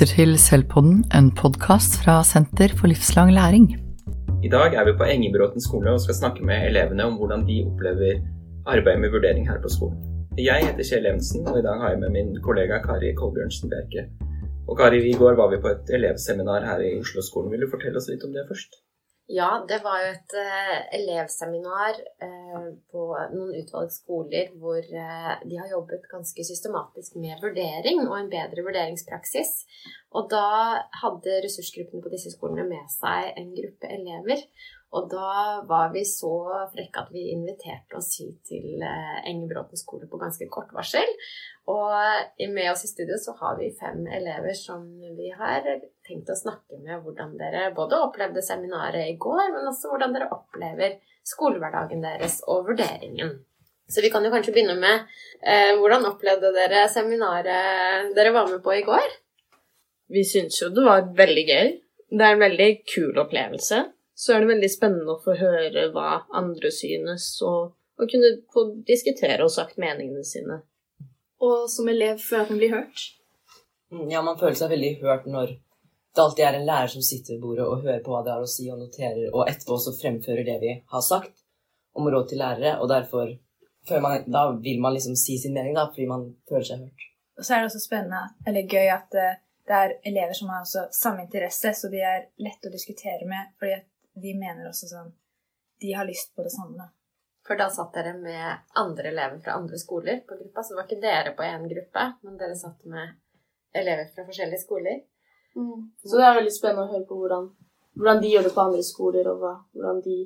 lytter til Selvpodden, en podkast fra Senter for livslang læring. I dag er vi på Engebråten skole og skal snakke med elevene om hvordan de opplever arbeidet med vurdering her på skolen. Jeg heter Kjell Evensen, og i dag har jeg med min kollega Kari Kolbjørnsen Bjerke. Og Kari, i går var vi på et elevseminar her i Oslo-skolen. Vil du fortelle oss litt om det først? Ja, det var jo et uh, elevseminar uh, på noen utvalgte skoler hvor uh, de har jobbet ganske systematisk med vurdering og en bedre vurderingspraksis. Og da hadde ressursgruppene på disse skolene med seg en gruppe elever. Og da var vi så frekke at vi inviterte oss hit til Engebråten skole på ganske kort varsel. Og med oss i studio så har vi fem elever som vi har tenkt å snakke med hvordan dere både opplevde seminaret i går, men også hvordan dere opplever skolehverdagen deres og vurderingen. Så vi kan jo kanskje begynne med eh, hvordan opplevde dere seminaret dere var med på i går? Vi syns jo det var veldig gøy. Det er en veldig kul opplevelse. Så er det veldig spennende å få høre hva andre synes, og, og kunne få diskutere og sagt meningene sine og som elev føler at man blir hørt. Mm, ja, man føler seg veldig hørt når det alltid er en lærer som sitter ved bordet og hører på hva det har å si, og noterer, og etterpå også fremfører det vi har sagt om råd til lærere, og derfor man, da vil man liksom si sin mening, da, fordi man føler seg hørt. Og så er det også spennende, eller gøy, at eh, det er elever som har også samme interesse, så de er lette å diskutere med, fordi de mener også sånn De har lyst på det samme. For da satt dere med andre elever fra andre skoler på gruppa. Så det var ikke dere på én gruppe, men dere satt med elever fra forskjellige skoler. Mm. Så det er veldig spennende å høre på hvordan, hvordan de gjør det på andre skoler, og hva, hvordan de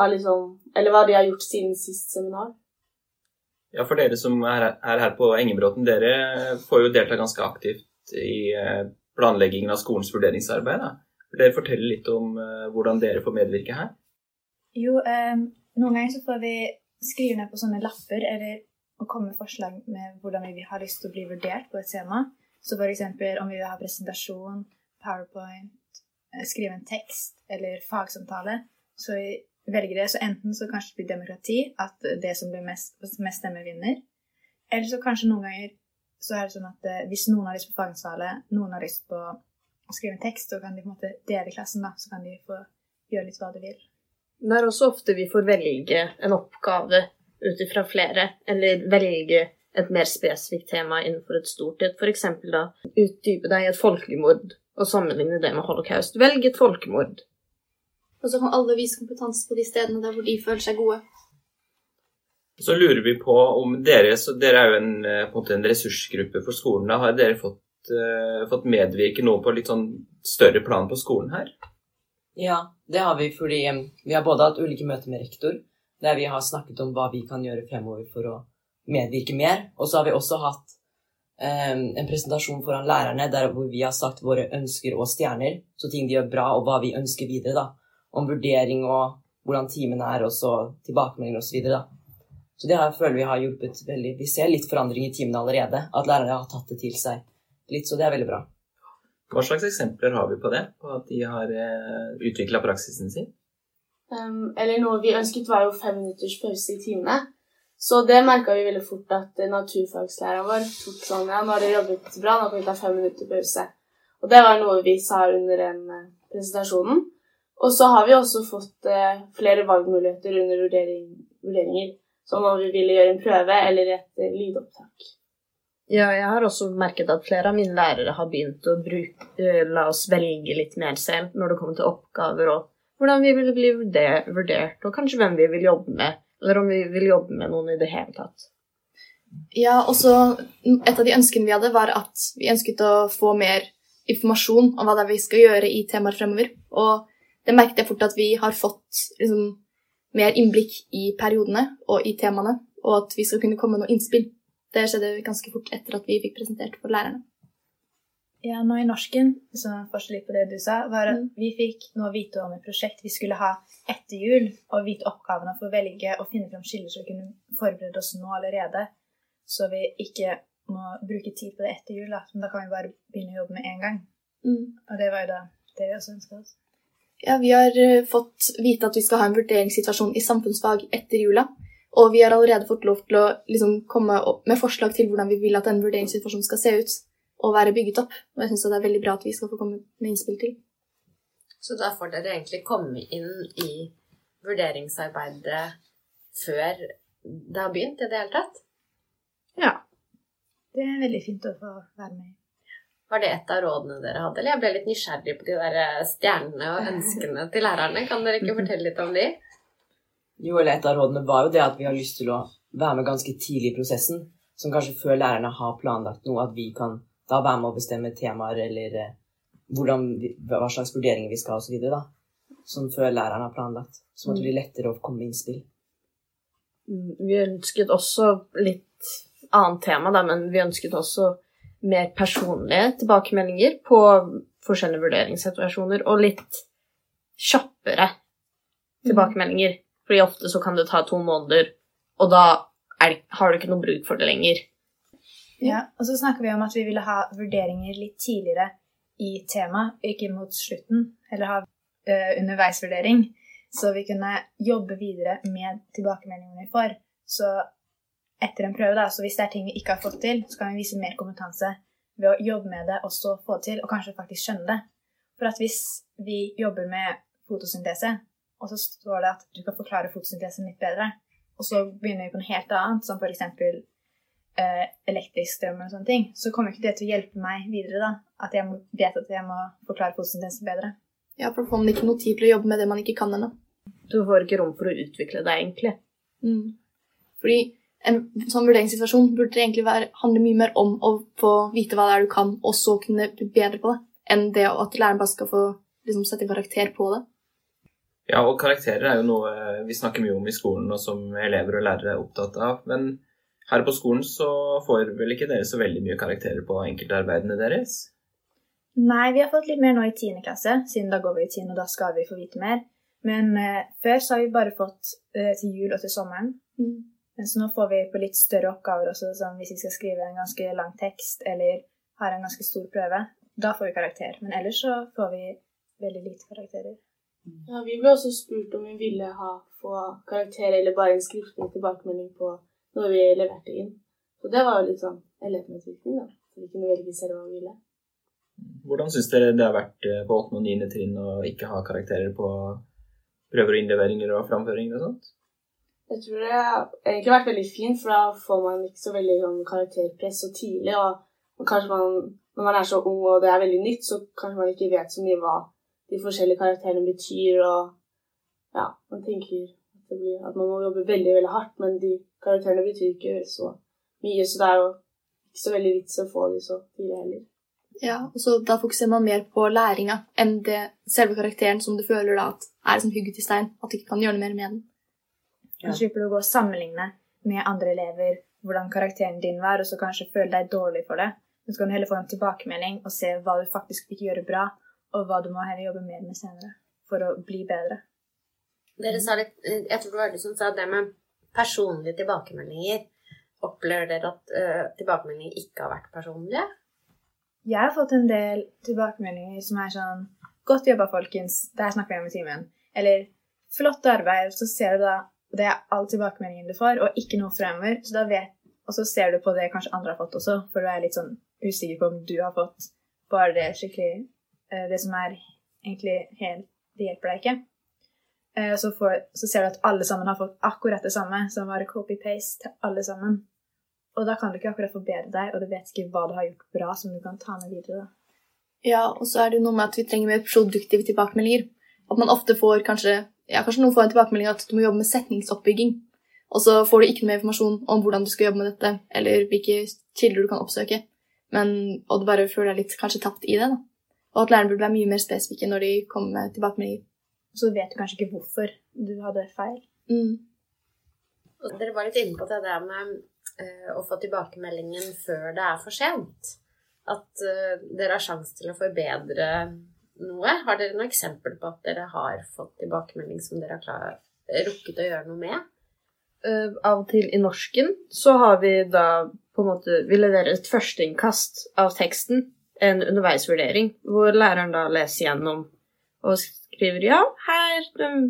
har liksom Eller hva de har gjort siden sist seminar. Ja, for dere som er her på Engebråten, dere får jo delta ganske aktivt i eh, planleggingen av skolens vurderingsarbeid. Da. Vil dere fortelle litt om eh, hvordan dere får medvirke her? Jo, um noen ganger så får vi skrive ned på sånne lapper eller å komme med forslag med hvordan vi har lyst til å bli vurdert på et tema. Så f.eks. om vi vil ha presentasjon, powerpoint, skrive en tekst eller fagsamtale, så vi velger det. Så enten så kanskje det blir demokrati, at det som blir mest, mest stemmer, vinner. Eller så kanskje noen ganger så er det sånn at eh, hvis noen har lyst på fagsamtale, noen har lyst på å skrive en tekst, så kan de på en måte dele klassen, da. Så kan de få gjøre litt hva de vil. Det er også ofte vi får velge en oppgave ut ifra flere, eller velge et mer spesifikt tema innenfor et stort et. F.eks. da utdype deg i et folkemord og sammenligne det med holocaust. Velg et folkemord. Og så kan alle vise kompetanse på de stedene der hvor de føler seg gode. Så lurer vi på om dere så Dere er jo en, eh, på en, måte en ressursgruppe for skolen. Har dere fått, uh, fått medvirke noe på litt sånn større plan på skolen her? Ja, det har vi fordi vi har både hatt ulike møter med rektor, der vi har snakket om hva vi kan gjøre fremover for å medvirke mer. Og så har vi også hatt um, en presentasjon foran lærerne der hvor vi har sagt våre ønsker og stjerner, så ting de gjør bra, og hva vi ønsker videre, da. Om vurdering og hvordan timene er, og så tilbakemeldinger osv. Så, det har jeg føler vi har hjulpet veldig. Vi ser litt forandring i timene allerede. At lærerne har tatt det til seg litt, så det er veldig bra. Hva slags eksempler har vi på det? På at de har eh, utvikla praksisen sin? Um, eller noe vi ønsket, var jo fem minutters pause i timene. Så det merka vi veldig fort at naturfagslæreren vår tok sånn Ja, nå har dere jobbet bra, nå kan vi ta fem minutter pause. Og det var noe vi sa under den uh, presentasjonen. Og så har vi også fått uh, flere valgmuligheter under vurdering, vurderinger. Som om vi ville gjøre en prøve eller et uh, lydopptak. Ja, jeg har også merket at flere av mine lærere har begynt å bruke, uh, la oss velge litt mer selv når det kommer til oppgaver og hvordan vi vil bli vurdert, og kanskje hvem vi vil jobbe med, eller om vi vil jobbe med noen i det hele tatt. Ja, også et av de ønskene vi hadde, var at vi ønsket å få mer informasjon om hva det er vi skal gjøre i temaer fremover. Og det merket jeg fort at vi har fått liksom, mer innblikk i periodene og i temaene, og at vi skal kunne komme med noe innspill det skjedde ganske fort etter at vi fikk presentert for lærerne. Ja, nå i norsken, som forskjell litt på det du sa, var at mm. vi fikk nå vite om et prosjekt vi skulle ha etter jul, og vite oppgavene for å velge og finne fram skiller så vi kunne forberede oss nå allerede. Så vi ikke må bruke tid på det etter jul, da. Men da kan vi bare begynne å jobbe med en gang. Mm. Og det var jo da det vi også ønska oss. Ja, vi har uh, fått vite at vi skal ha en vurderingssituasjon i samfunnsfag etter jula. Og vi har allerede fått lov til å liksom, komme med forslag til hvordan vi vil at den vurderingssituasjonen skal se ut. og være bygget opp. Og jeg syns det er veldig bra at vi skal få komme med innspill til. Så da får dere egentlig komme inn i vurderingsarbeidet før det har begynt i det hele tatt? Ja. Det er veldig fint å få være med i. Var det et av rådene dere hadde? Eller jeg ble litt nysgjerrig på de der stjernene og ønskene til lærerne. Kan dere ikke fortelle litt om de? Jo, eller et av rådene var jo det at vi har lyst til å være med ganske tidlig i prosessen. Som kanskje før lærerne har planlagt noe, at vi kan da være med å bestemme temaer eller eh, hvordan, hva slags vurderinger vi skal ha osv. da. Sånn før læreren har planlagt. Sånn at det blir lettere å komme med innspill. Mm, Vi ønsket også litt annet tema, da, men vi ønsket også mer personlige tilbakemeldinger på forskjellige vurderingssituasjoner, og litt kjappere tilbakemeldinger. Fordi ofte så kan det ta to måneder, og da det- har du ikke noe bruk for det lenger. Ja, og så snakker vi om at vi ville ha vurderinger litt tidligere i temaet, ikke mot slutten, eller ha eh, underveisvurdering, så vi kunne jobbe videre med tilbakemeldingene vi får. Så etter en prøve, da, så hvis det er ting vi ikke har fått til, så kan vi vise mer kompetanse ved å jobbe med det og så få det til, og kanskje faktisk skjønne det. For at hvis vi jobber med fotosyntese, og så står det at du kan forklare fotosyntesen litt bedre, og så begynner vi på noe helt annet, som eksempel eh, elektrisk strøm og sånne ting, så kommer ikke det til å hjelpe meg videre, da. At jeg må, vet at jeg må forklare fotosyntesen bedre. Ja, for da får man ikke noe tid til å jobbe med det man ikke kan ennå. Du får ikke rom for å utvikle deg, egentlig. Mm. Fordi en sånn vurderingssituasjon burde egentlig være, handle mye mer om å få vite hva det er du kan, og så kunne bli bedre på det, enn det at læreren bare skal få liksom, sette karakter på det. Ja, og karakterer er jo noe vi snakker mye om i skolen, og som elever og lærere er opptatt av. Men her på skolen så får vel ikke dere så veldig mye karakterer på enkeltarbeidene deres? Nei, vi har fått litt mer nå i 10. klasse, siden da går vi i 10. og da skal vi få vite mer. Men eh, før så har vi bare fått eh, til jul og til sommeren. Mm. Men så nå får vi på litt større oppgaver også, som hvis vi skal skrive en ganske lang tekst eller har en ganske stor prøve. Da får vi karakter. Men ellers så får vi veldig lite karakterer. Ja, vi ble også spurt om vi ville ha, få karakter eller bare en skriftlig tilbakemelding på noe vi leverte inn. Så det var jo litt sånn elevmedvirkning, da. Så vi kunne velge selv hva vi ville. Hvordan syns dere det har vært eh, på 8. og 9. trinn å ikke ha karakterer på prøver og innleveringer og framføringer og sånt? Jeg tror det har vært veldig fint, for da får man ikke så veldig sånn, karakterpress så tidlig. Og kanskje man, når man er så ung og det er veldig nytt, så kanskje man ikke vet så mye hva de forskjellige karakterene betyr. Og ja, man tenker at, blir, at man må jobbe veldig, veldig hardt, men de karakterene betyr ikke så mye. Så det er jo ikke så veldig vits å få de så tidlig heller. Ja, og så Da fokuserer man mer på læringa enn det selve karakteren som du føler da at er som hugget i stein. At du ikke kan gjøre noe mer med den. Så slipper du å gå og sammenligne med andre elever hvordan karakteren din var, og så kanskje føle deg dårlig for det. Men så kan du heller få en tilbakemelding og se hva du faktisk fikk gjøre bra, og hva du må heller jobbe mer med senere for å bli bedre. Dere sa litt, eh, jeg tror det var du som sa det med personlige tilbakemeldinger. Opplever dere at ø, tilbakemeldinger ikke har vært personlige? Jeg har fått en del tilbakemeldinger som er sånn Godt jobba, folkens. Det her snakker vi om i timen. Eller flott arbeid. Så ser du da Det er all tilbakemeldingen du får, og ikke noe fremover. Så da vet, og så ser du på det kanskje andre har fått også, for du er litt sånn usikker på om du har fått bare det skikkelig eh, Det som er egentlig helt Det hjelper deg ikke. Eh, Så, får, så ser du at alle sammen har fått akkurat det samme, som var copy-paste til alle sammen. Og da kan du ikke akkurat forbedre deg, og du vet ikke hva du har gjort bra som du kan ta med videre. da. Ja, og så er det noe med at vi trenger mer produktive tilbakemeldinger. At man ofte får kanskje ja, kanskje noen får en tilbakemelding at du må jobbe med setningsoppbygging. Og så får du ikke noe mer informasjon om hvordan du skal jobbe med dette, eller hvilke kilder du kan oppsøke. Men, og du bare føler deg litt kanskje tapt i det. da. Og at lærerne burde være mye mer spesifikke når de kommer med tilbakemeldinger. Så vet du kanskje ikke hvorfor du hadde feil. Mm. Dere var litt inne på det der med eh, å få tilbakemeldingen før det er for sent. At eh, dere har sjanse til å forbedre noe. Har dere noe eksempel på at dere har fått tilbakemelding som dere har klar, rukket å gjøre noe med? Uh, av og til i norsken så har vi da på en måte Vi leverer et førsteinnkast av teksten, en underveisvurdering, hvor læreren da leser gjennom og skriver ja, her um,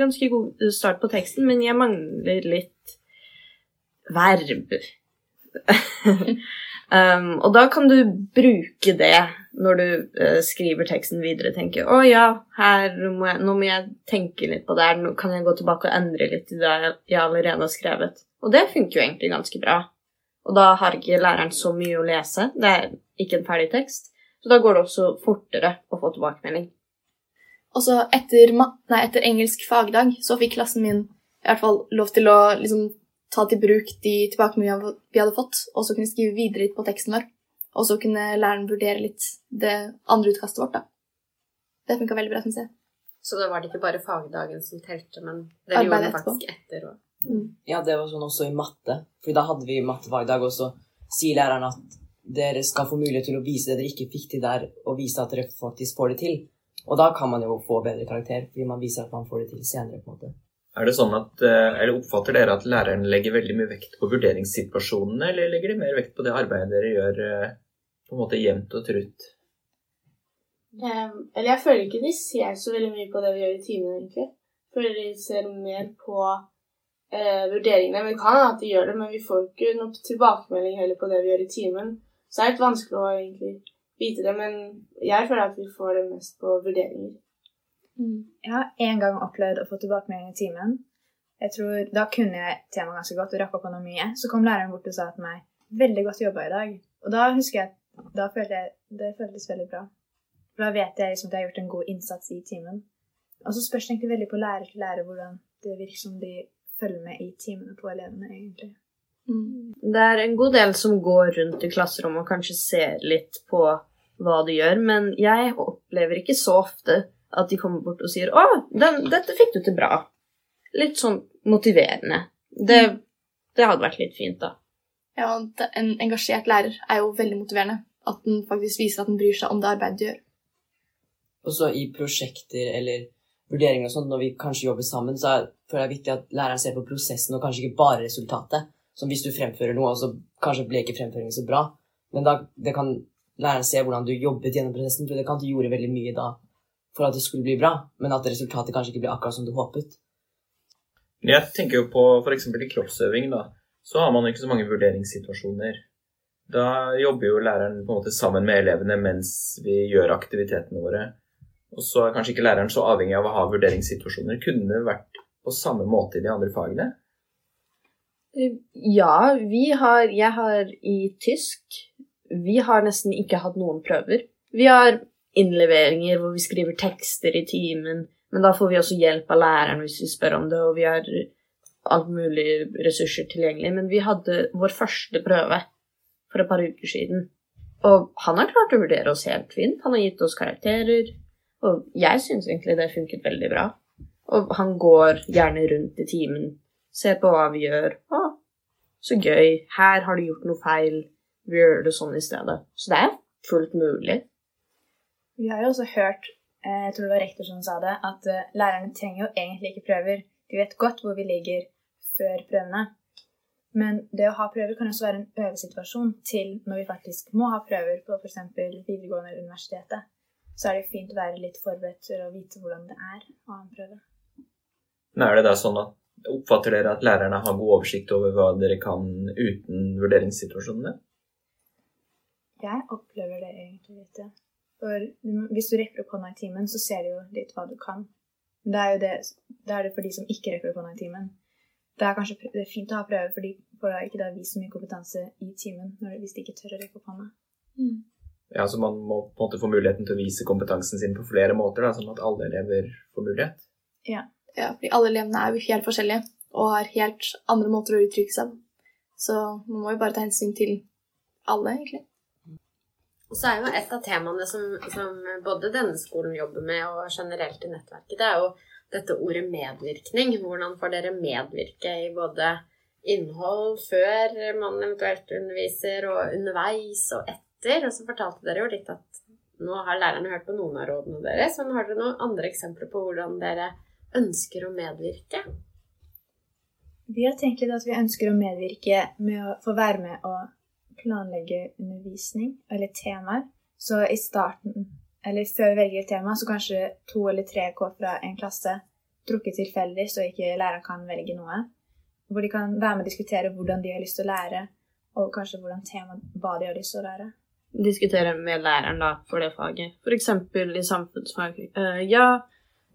ganske god start på teksten, men jeg mangler litt verb. Um, og da kan du bruke det når du uh, skriver teksten videre. Tenke å ja, her må jeg, nå må jeg tenke litt på det her. Nå kan jeg gå tilbake og endre litt i det jeg allerede har skrevet. Og det funker jo egentlig ganske bra. Og da har ikke læreren så mye å lese. Det er ikke en ferdig tekst. Så da går det også fortere å få tilbakemelding. Og så etter, etter engelsk fagdag så fikk klassen min i hvert fall lov til å liksom, ta til bruk de tilbakemeldingene vi hadde fått, og så kunne skrive videre litt på teksten vår. Og så kunne læreren vurdere litt det andre utkastet vårt, da. Det funka veldig bra, syns jeg. Så da var det ikke bare fagdagen som telte, men dere gjorde det faktisk etter òg. Ja, det var sånn også i matte. For da hadde vi mattefagdag, og så sier læreren at dere skal få mulighet til å vise det dere ikke fikk til der, og vise at dere faktisk får det til. Og da kan man jo få bedre karakter, fordi man viser at man får det til senere. på en måte. Er det sånn at, eh, eller Oppfatter dere at læreren legger veldig mye vekt på vurderingssituasjonene, eller legger de mer vekt på det arbeidet dere gjør eh, på en måte jevnt og trutt? Em, eller jeg føler ikke de ser så veldig mye på det vi gjør i timen, egentlig. Jeg føler de ser mer på eh, vurderingene. Vi kan at de gjør det, men vi får ikke noe tilbakemelding heller på det vi gjør i timen. Så det er litt vanskelig å egentlig vite det, men jeg føler at vi får det mest på vurderinger. Jeg har en gang opplevd å få tilbakemelding i timen. Jeg tror, Da kunne jeg temaet ganske godt og rakk opp på noe mye. Så kom læreren bort og sa til meg 'veldig godt jobba i dag'. Og da husker jeg da følte jeg det føltes veldig bra. For da vet jeg liksom at jeg har gjort en god innsats i timen. Og så spørs det egentlig veldig på lærer til lærer hvordan det virker som de følger med i timene på elevene, egentlig. Mm. Det er en god del som går rundt i klasserommet og kanskje ser litt på hva de gjør, men jeg opplever ikke så ofte at de kommer bort og sier 'Å, den, dette fikk du til bra'. Litt sånn motiverende. Det, det hadde vært litt fint, da. Ja, En engasjert lærer er jo veldig motiverende. At den faktisk viser at den bryr seg om det arbeidet du gjør. Og så i prosjekter eller vurderinger og sånt, når vi kanskje jobber sammen, så er- føler jeg det viktig at læreren ser på prosessen og kanskje ikke bare resultatet. Som hvis du fremfører noe, og så kanskje ble ikke fremføringen så bra. Men da det kan læreren se hvordan du jobbet gjennom prosessen, for det kan du gjorde veldig mye da for at det skulle bli bra, men at resultatet kanskje ikke ble akkurat som du håpet. Jeg tenker jo på f.eks. i kroppsøving, da. Så har man ikke så mange vurderingssituasjoner. Da jobber jo læreren på en måte sammen med elevene mens vi gjør aktivitetene våre. Og så er kanskje ikke læreren så avhengig av å ha vurderingssituasjoner. Kunne det vært på samme måte i de andre fagene? Ja, vi har Jeg har i tysk Vi har nesten ikke hatt noen prøver. Vi har innleveringer hvor vi skriver tekster i timen, men da får vi også hjelp av læreren hvis vi spør om det, og vi har alt mulig ressurser tilgjengelig. Men vi hadde vår første prøve for et par uker siden, og han har klart å vurdere oss helt fint. Han har gitt oss karakterer, og jeg syns egentlig det funket veldig bra. Og han går gjerne rundt i timen, ser på hva vi gjør. Å, så gøy. Her har du gjort noe feil. Vi gjør det sånn i stedet. Så det er fullt mulig. Vi har jo også hørt, eh, jeg tror det var rektor som sa det, at eh, lærerne trenger jo egentlig ikke prøver. De vet godt hvor vi ligger før prøvene. Men det å ha prøver kan også være en øvesituasjon til når vi faktisk må ha prøver på f.eks. videregående eller universitetet. Så er det fint å være litt forberedt til å vite hvordan det er å ha en prøve. Men er det da sånn at Oppfatter dere at lærerne har god oversikt over hva dere kan uten vurderingssituasjonene? Jeg opplever det egentlig litt. ja. For hvis du rekker opp hånda i timen, så ser du jo litt hva du kan. Men det er jo det, det, er det for de som ikke rekker opp hånda i timen. Det er kanskje det er fint å ha prøve, fordi, for da ikke det vist så mye kompetanse i timen hvis de ikke tør å rekke opp hånda. Ja, så Man må på en måte få muligheten til å vise kompetansen sin på flere måter, da, sånn at alle elever får mulighet. Ja, fordi alle elevene er jo helt forskjellige og har helt andre måter å uttrykke seg på. Så man må jo bare ta hensyn til alle, egentlig. Og så er jo et av temaene som, som både denne skolen jobber med, og generelt i nettverket, det er jo dette ordet medvirkning. Hvordan får dere medvirke i både innhold før man eventuelt underviser, og underveis og etter? Og så fortalte dere jo litt at nå har lærerne hørt på noen av rådene deres, men har dere noen andre eksempler på hvordan dere ønsker å medvirke? Vi har tenkt litt at vi ønsker å medvirke med å få være med og planlegge undervisning eller temaer. Så i starten, eller før vi velger et tema, så kanskje to eller tre går fra en klasse trukket tilfeldig, så ikke læreren kan velge noe. Hvor de kan være med og diskutere hvordan de har lyst til å lære, og kanskje hvordan tema, hva de har lyst til å lære. Diskutere med læreren da, for det faget. Eksempel i samfunnsfag. Eh, ja,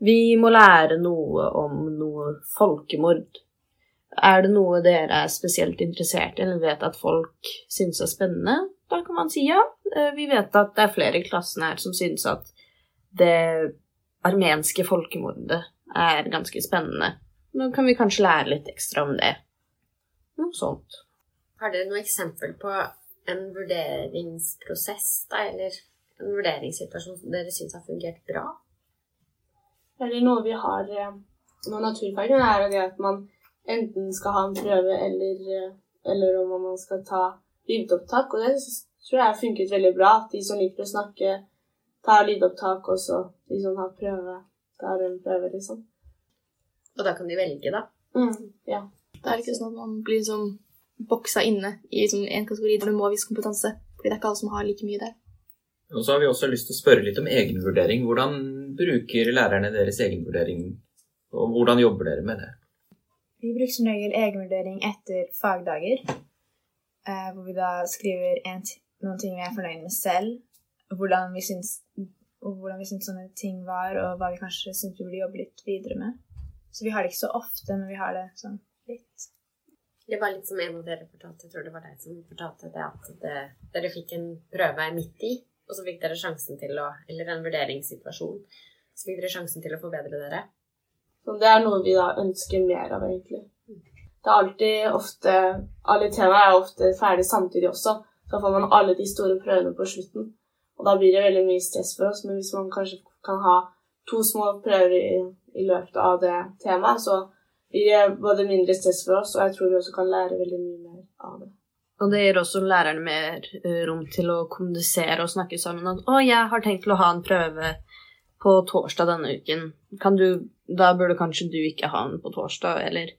vi må lære noe om noe folkemord. Er det noe dere er spesielt interessert i, eller vet at folk syns er spennende? Da kan man si ja. Eh, Vi vet at det er flere i klassen her som syns at det armenske folkemordet er ganske spennende. Nå kan vi kanskje lære litt ekstra om det. Noe sånt. Har dere noe eksempel på en vurderingsprosess, da, eller en vurderingssituasjon som dere syns har fungert bra? Eller noe vi har eh, med naturfagene, er jo det at man enten skal ha en prøve, eller, eh, eller om man skal ta lydopptak. Og det tror jeg har funket veldig bra. At de som liker å snakke, tar lydopptak, og så de som har prøve, tar en prøve, liksom. Og da kan de velge, da. Mm, ja. Det er ikke sånn at man blir liksom boksa inne i liksom en kategori der du må ha viss kompetanse. Fordi det er ikke alle som har like mye der. Og så har vi også lyst til å spørre litt om egenvurdering. Hvordan bruker lærerne deres egenvurdering, og hvordan jobber dere med det? Vi bruker som regel egenvurdering etter fagdager, eh, hvor vi da skriver en noen ting vi er fornøyd med selv, hvordan vi syns, og hvordan vi syns sånne ting var, og hva vi kanskje syns vi burde jobbe litt videre med. Så vi har det ikke så ofte, men vi har det sånn litt. Det var litt som en av dere fortalte, jeg tror det var deg som fortalte det, at det, dere fikk en prøve midt i, og så fikk dere sjansen til å, eller en vurderingssituasjon, så fikk dere sjansen til å forbedre dere. Så det er noe vi da ønsker mer av, egentlig. Det er alltid ofte Alle temaer er ofte ferdig samtidig også. Så får man alle de store prøvene på slutten. Og da blir det veldig mye stress for oss. Men hvis man kanskje kan ha to små prøver i, i løpet av det temaet, så blir det både mindre stress for oss, og jeg tror vi også kan lære veldig mye mer av det. Og det gir også lærerne mer eh, rom til å kommunisere og snakke sammen. At 'Å, jeg har tenkt til å ha en prøve på torsdag denne uken. Kan du Da burde kanskje du ikke ha den på torsdag, eller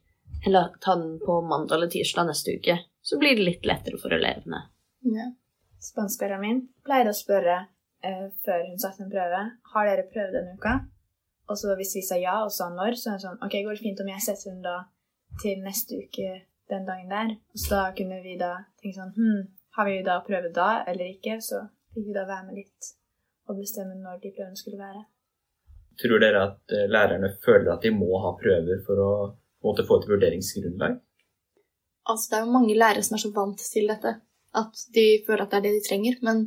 eller ta den på mandag eller tirsdag neste uke. Så blir det litt lettere for elevene. Ja. Spanskeren min pleide å spørre eh, før hun satte en prøve har dere prøvd denne uka. Og så hvis vi sa ja og sa når, så er det sånn OK, går det fint om jeg setter den da til neste uke den dagen der? Og så da kunne vi da tenke sånn Hm, har vi da prøve da eller ikke? Så fikk vi da være med litt og bestemme når de prøvene skulle være. Tror dere at eh, lærerne føler at de må ha prøver for å på måte, få et vurderingsgrunnlag? Altså, det er jo mange lærere som er så vant til dette at de føler at det er det de trenger. Men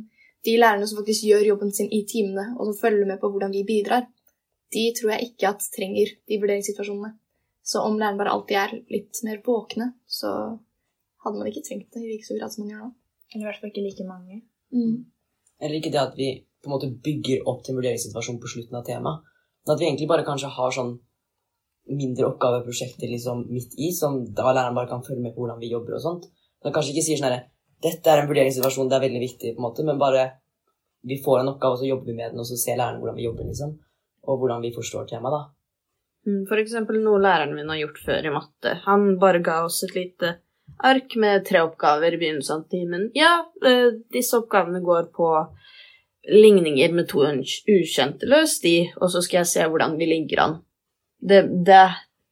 de lærerne som faktisk gjør jobben sin i timene, og som følger med på hvordan vi bidrar, de tror jeg ikke at trenger de vurderingssituasjonene. Så om læreren bare alltid er litt mer våkne, så hadde man ikke trengt det i like stor grad som man gjør nå. Eller i hvert fall ikke like mange. Mm. Eller ikke det at vi på en måte bygger opp til en vurderingssituasjon på slutten av temaet. At vi egentlig bare kanskje har sånn mindre oppgaveprosjekter liksom midt i, som da læreren bare kan følge med på hvordan vi jobber og sånt. Så kanskje ikke sier sånn herre Dette er en vurderingssituasjon, det er veldig viktig, på en måte, men bare vi får en oppgave, og så jobber vi med den, og så ser læreren hvordan vi jobber, liksom. Og hvordan vi forstår temaet, da. Mm, For eksempel noe læreren min har gjort før i matte. Han bare ga oss et lite ark med tre oppgaver i begynnelsen av timen. Ja, eh, disse oppgavene går på ligninger med to ukjente. Løs de, og så skal jeg se hvordan vi ligger an. Det, det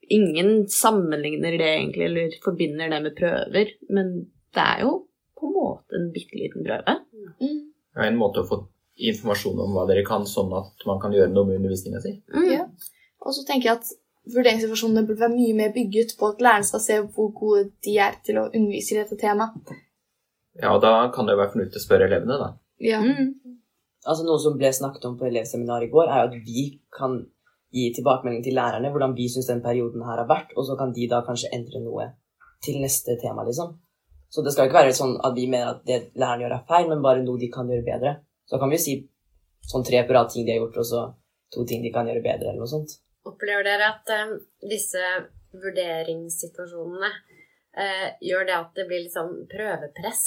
Ingen sammenligner det egentlig, eller forbinder det med prøver, men det er jo på en måte en bitte liten prøve. Mm. Det er en måte å få informasjon om hva dere kan, sånn at man kan gjøre noe med undervisninga si. Mm. Ja. Og så tenker jeg at vurderingssituasjonene burde være mye mer bygget på at læreren skal se hvor gode de er til å undervise i dette temaet. Ja, og da kan det jo være fornuftig å spørre elevene, da. Ja. Mm. Altså Noe som ble snakket om på elevseminaret i går, er jo at vi kan gi tilbakemelding til lærerne hvordan vi syns den perioden her har vært, og så kan de da kanskje endre noe til neste tema, liksom. Så det skal ikke være sånn at vi mener at det læreren gjør er feil, men bare noe de kan gjøre bedre. Så kan vi jo si sånn tre på rad ting de har gjort, og så to ting de kan gjøre bedre, eller noe sånt. Opplever dere at um, disse vurderingssituasjonene uh, gjør det at det blir litt sånn prøvepress?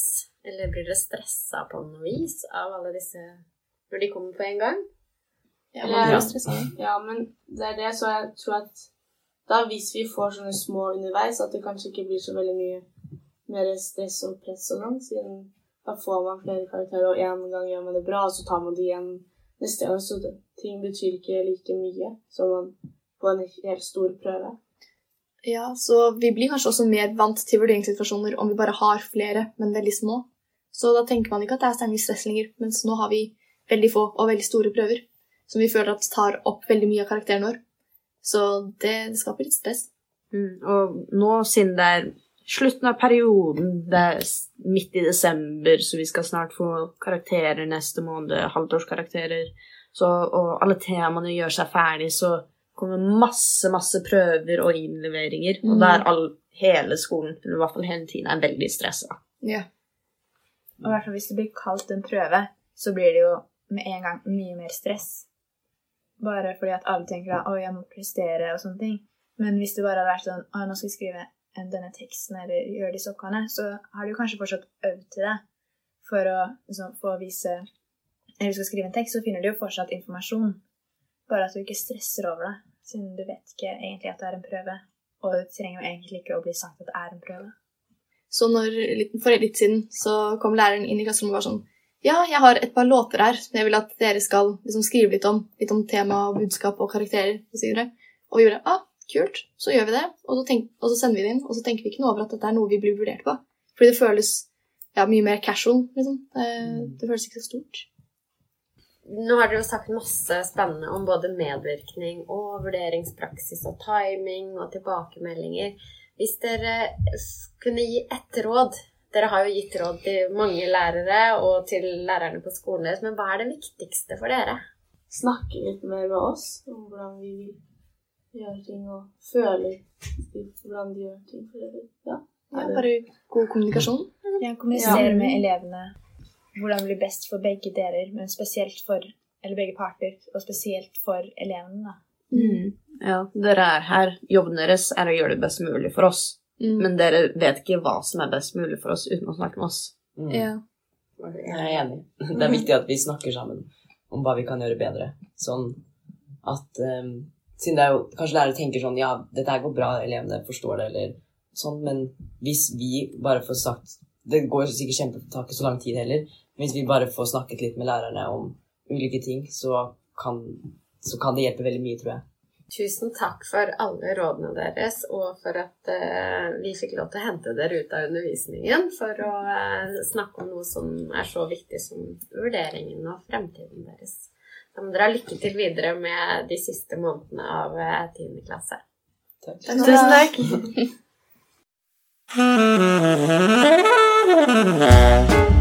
Eller blir dere stressa på noe vis av alle disse når de kommer på en gang? Ja, men, Ja. Ja, men det er det, så jeg tror at da hvis vi får sånne små underveis, at det kanskje ikke blir så veldig mye mer stress og press og sånn, siden da får man flere karakterer, og en gang gjør man det bra, og så tar man det igjen neste gang, så det, ting betyr ikke like mye som man på en helt stor prøve. Ja, så vi blir kanskje også mer vant til vurderingssituasjoner om vi bare har flere, men veldig små. Så da tenker man ikke at det er så mye stress lenger, mens nå har vi veldig få og veldig store prøver som vi føler at tar opp veldig mye av karakteren vår. Så det, det skaper litt stress. Mm, og nå, siden det er slutten av perioden, det er midt i desember, så vi skal snart få karakterer neste måned, halvårskarakterer, så, og alle temaene gjør seg ferdig, så kommer masse, masse prøver og innleveringer, og da der all, hele skolen, eller i hvert fall hele tiden, er veldig stressa. Ja. Og i hvert fall hvis det blir kalt en prøve, så blir det jo med en gang mye mer stress. Bare fordi at alle tenker at 'å, jeg må prestere' og sånne ting. Men hvis det bare hadde vært sånn 'å, nå skal vi skrive denne teksten eller gjøre disse oppgavene', så har du kanskje fortsatt øvd til det. For å liksom, få vise Eller du skal skrive en tekst, så finner du jo fortsatt informasjon. Bare at du ikke stresser over det, siden du vet ikke egentlig at det er en prøve. Og det trenger jo egentlig ikke å bli sagt at det er en prøve. Så når, for litt siden så kom læreren inn i klasserommet og var sånn Ja, jeg har et par låter her som jeg vil at dere skal liksom skrive litt om. Litt om tema, budskap og karakterer osv. Og, og vi gjorde ah, kult, så gjør vi det. Og så, tenk, og så sender vi det inn, og så tenker vi ikke noe over at dette er noe vi blir vurdert på. Fordi det føles ja, mye mer casual, liksom. Det, det føles ikke så stort. Nå har dere jo sagt masse spennende om både medvirkning og vurderingspraksis og timing og tilbakemeldinger. Hvis dere kunne gi ett råd Dere har jo gitt råd til mange lærere og til lærerne på skolen deres, men hva er det viktigste for dere? Snakke litt mer med oss om hvordan vi gjør ting, og føle litt hvordan de gjør ting. Ja. Ja, bare god kommunikasjon. Jeg kommuniserer Ja. med elevene hvordan det blir best for begge deler, men spesielt for eller begge parter, og spesielt for elevene. da. Mm. Ja, dere er her. Jobben deres er å gjøre det best mulig for oss. Mm. Men dere vet ikke hva som er best mulig for oss uten å snakke med oss. Mm. ja. Jeg er enig. Det er viktig at vi snakker sammen om hva vi kan gjøre bedre. Sånn at um, Siden det er jo Kanskje lærere tenker sånn Ja, dette her går bra, elevene forstår det, eller sånn, men hvis vi bare får sagt Det går sikkert kjempe tar ikke så lang tid heller. Men hvis vi bare får snakket litt med lærerne om ulike ting, så kan, så kan det hjelpe veldig mye, tror jeg. Tusen takk for alle rådene deres, og for at eh, vi fikk lov til å hente dere ut av undervisningen for å eh, snakke om noe som er så viktig som vurderingen og fremtiden deres. Da må dere ha lykke til videre med de siste månedene av eh, 10. klasse. Takk. Tusen takk!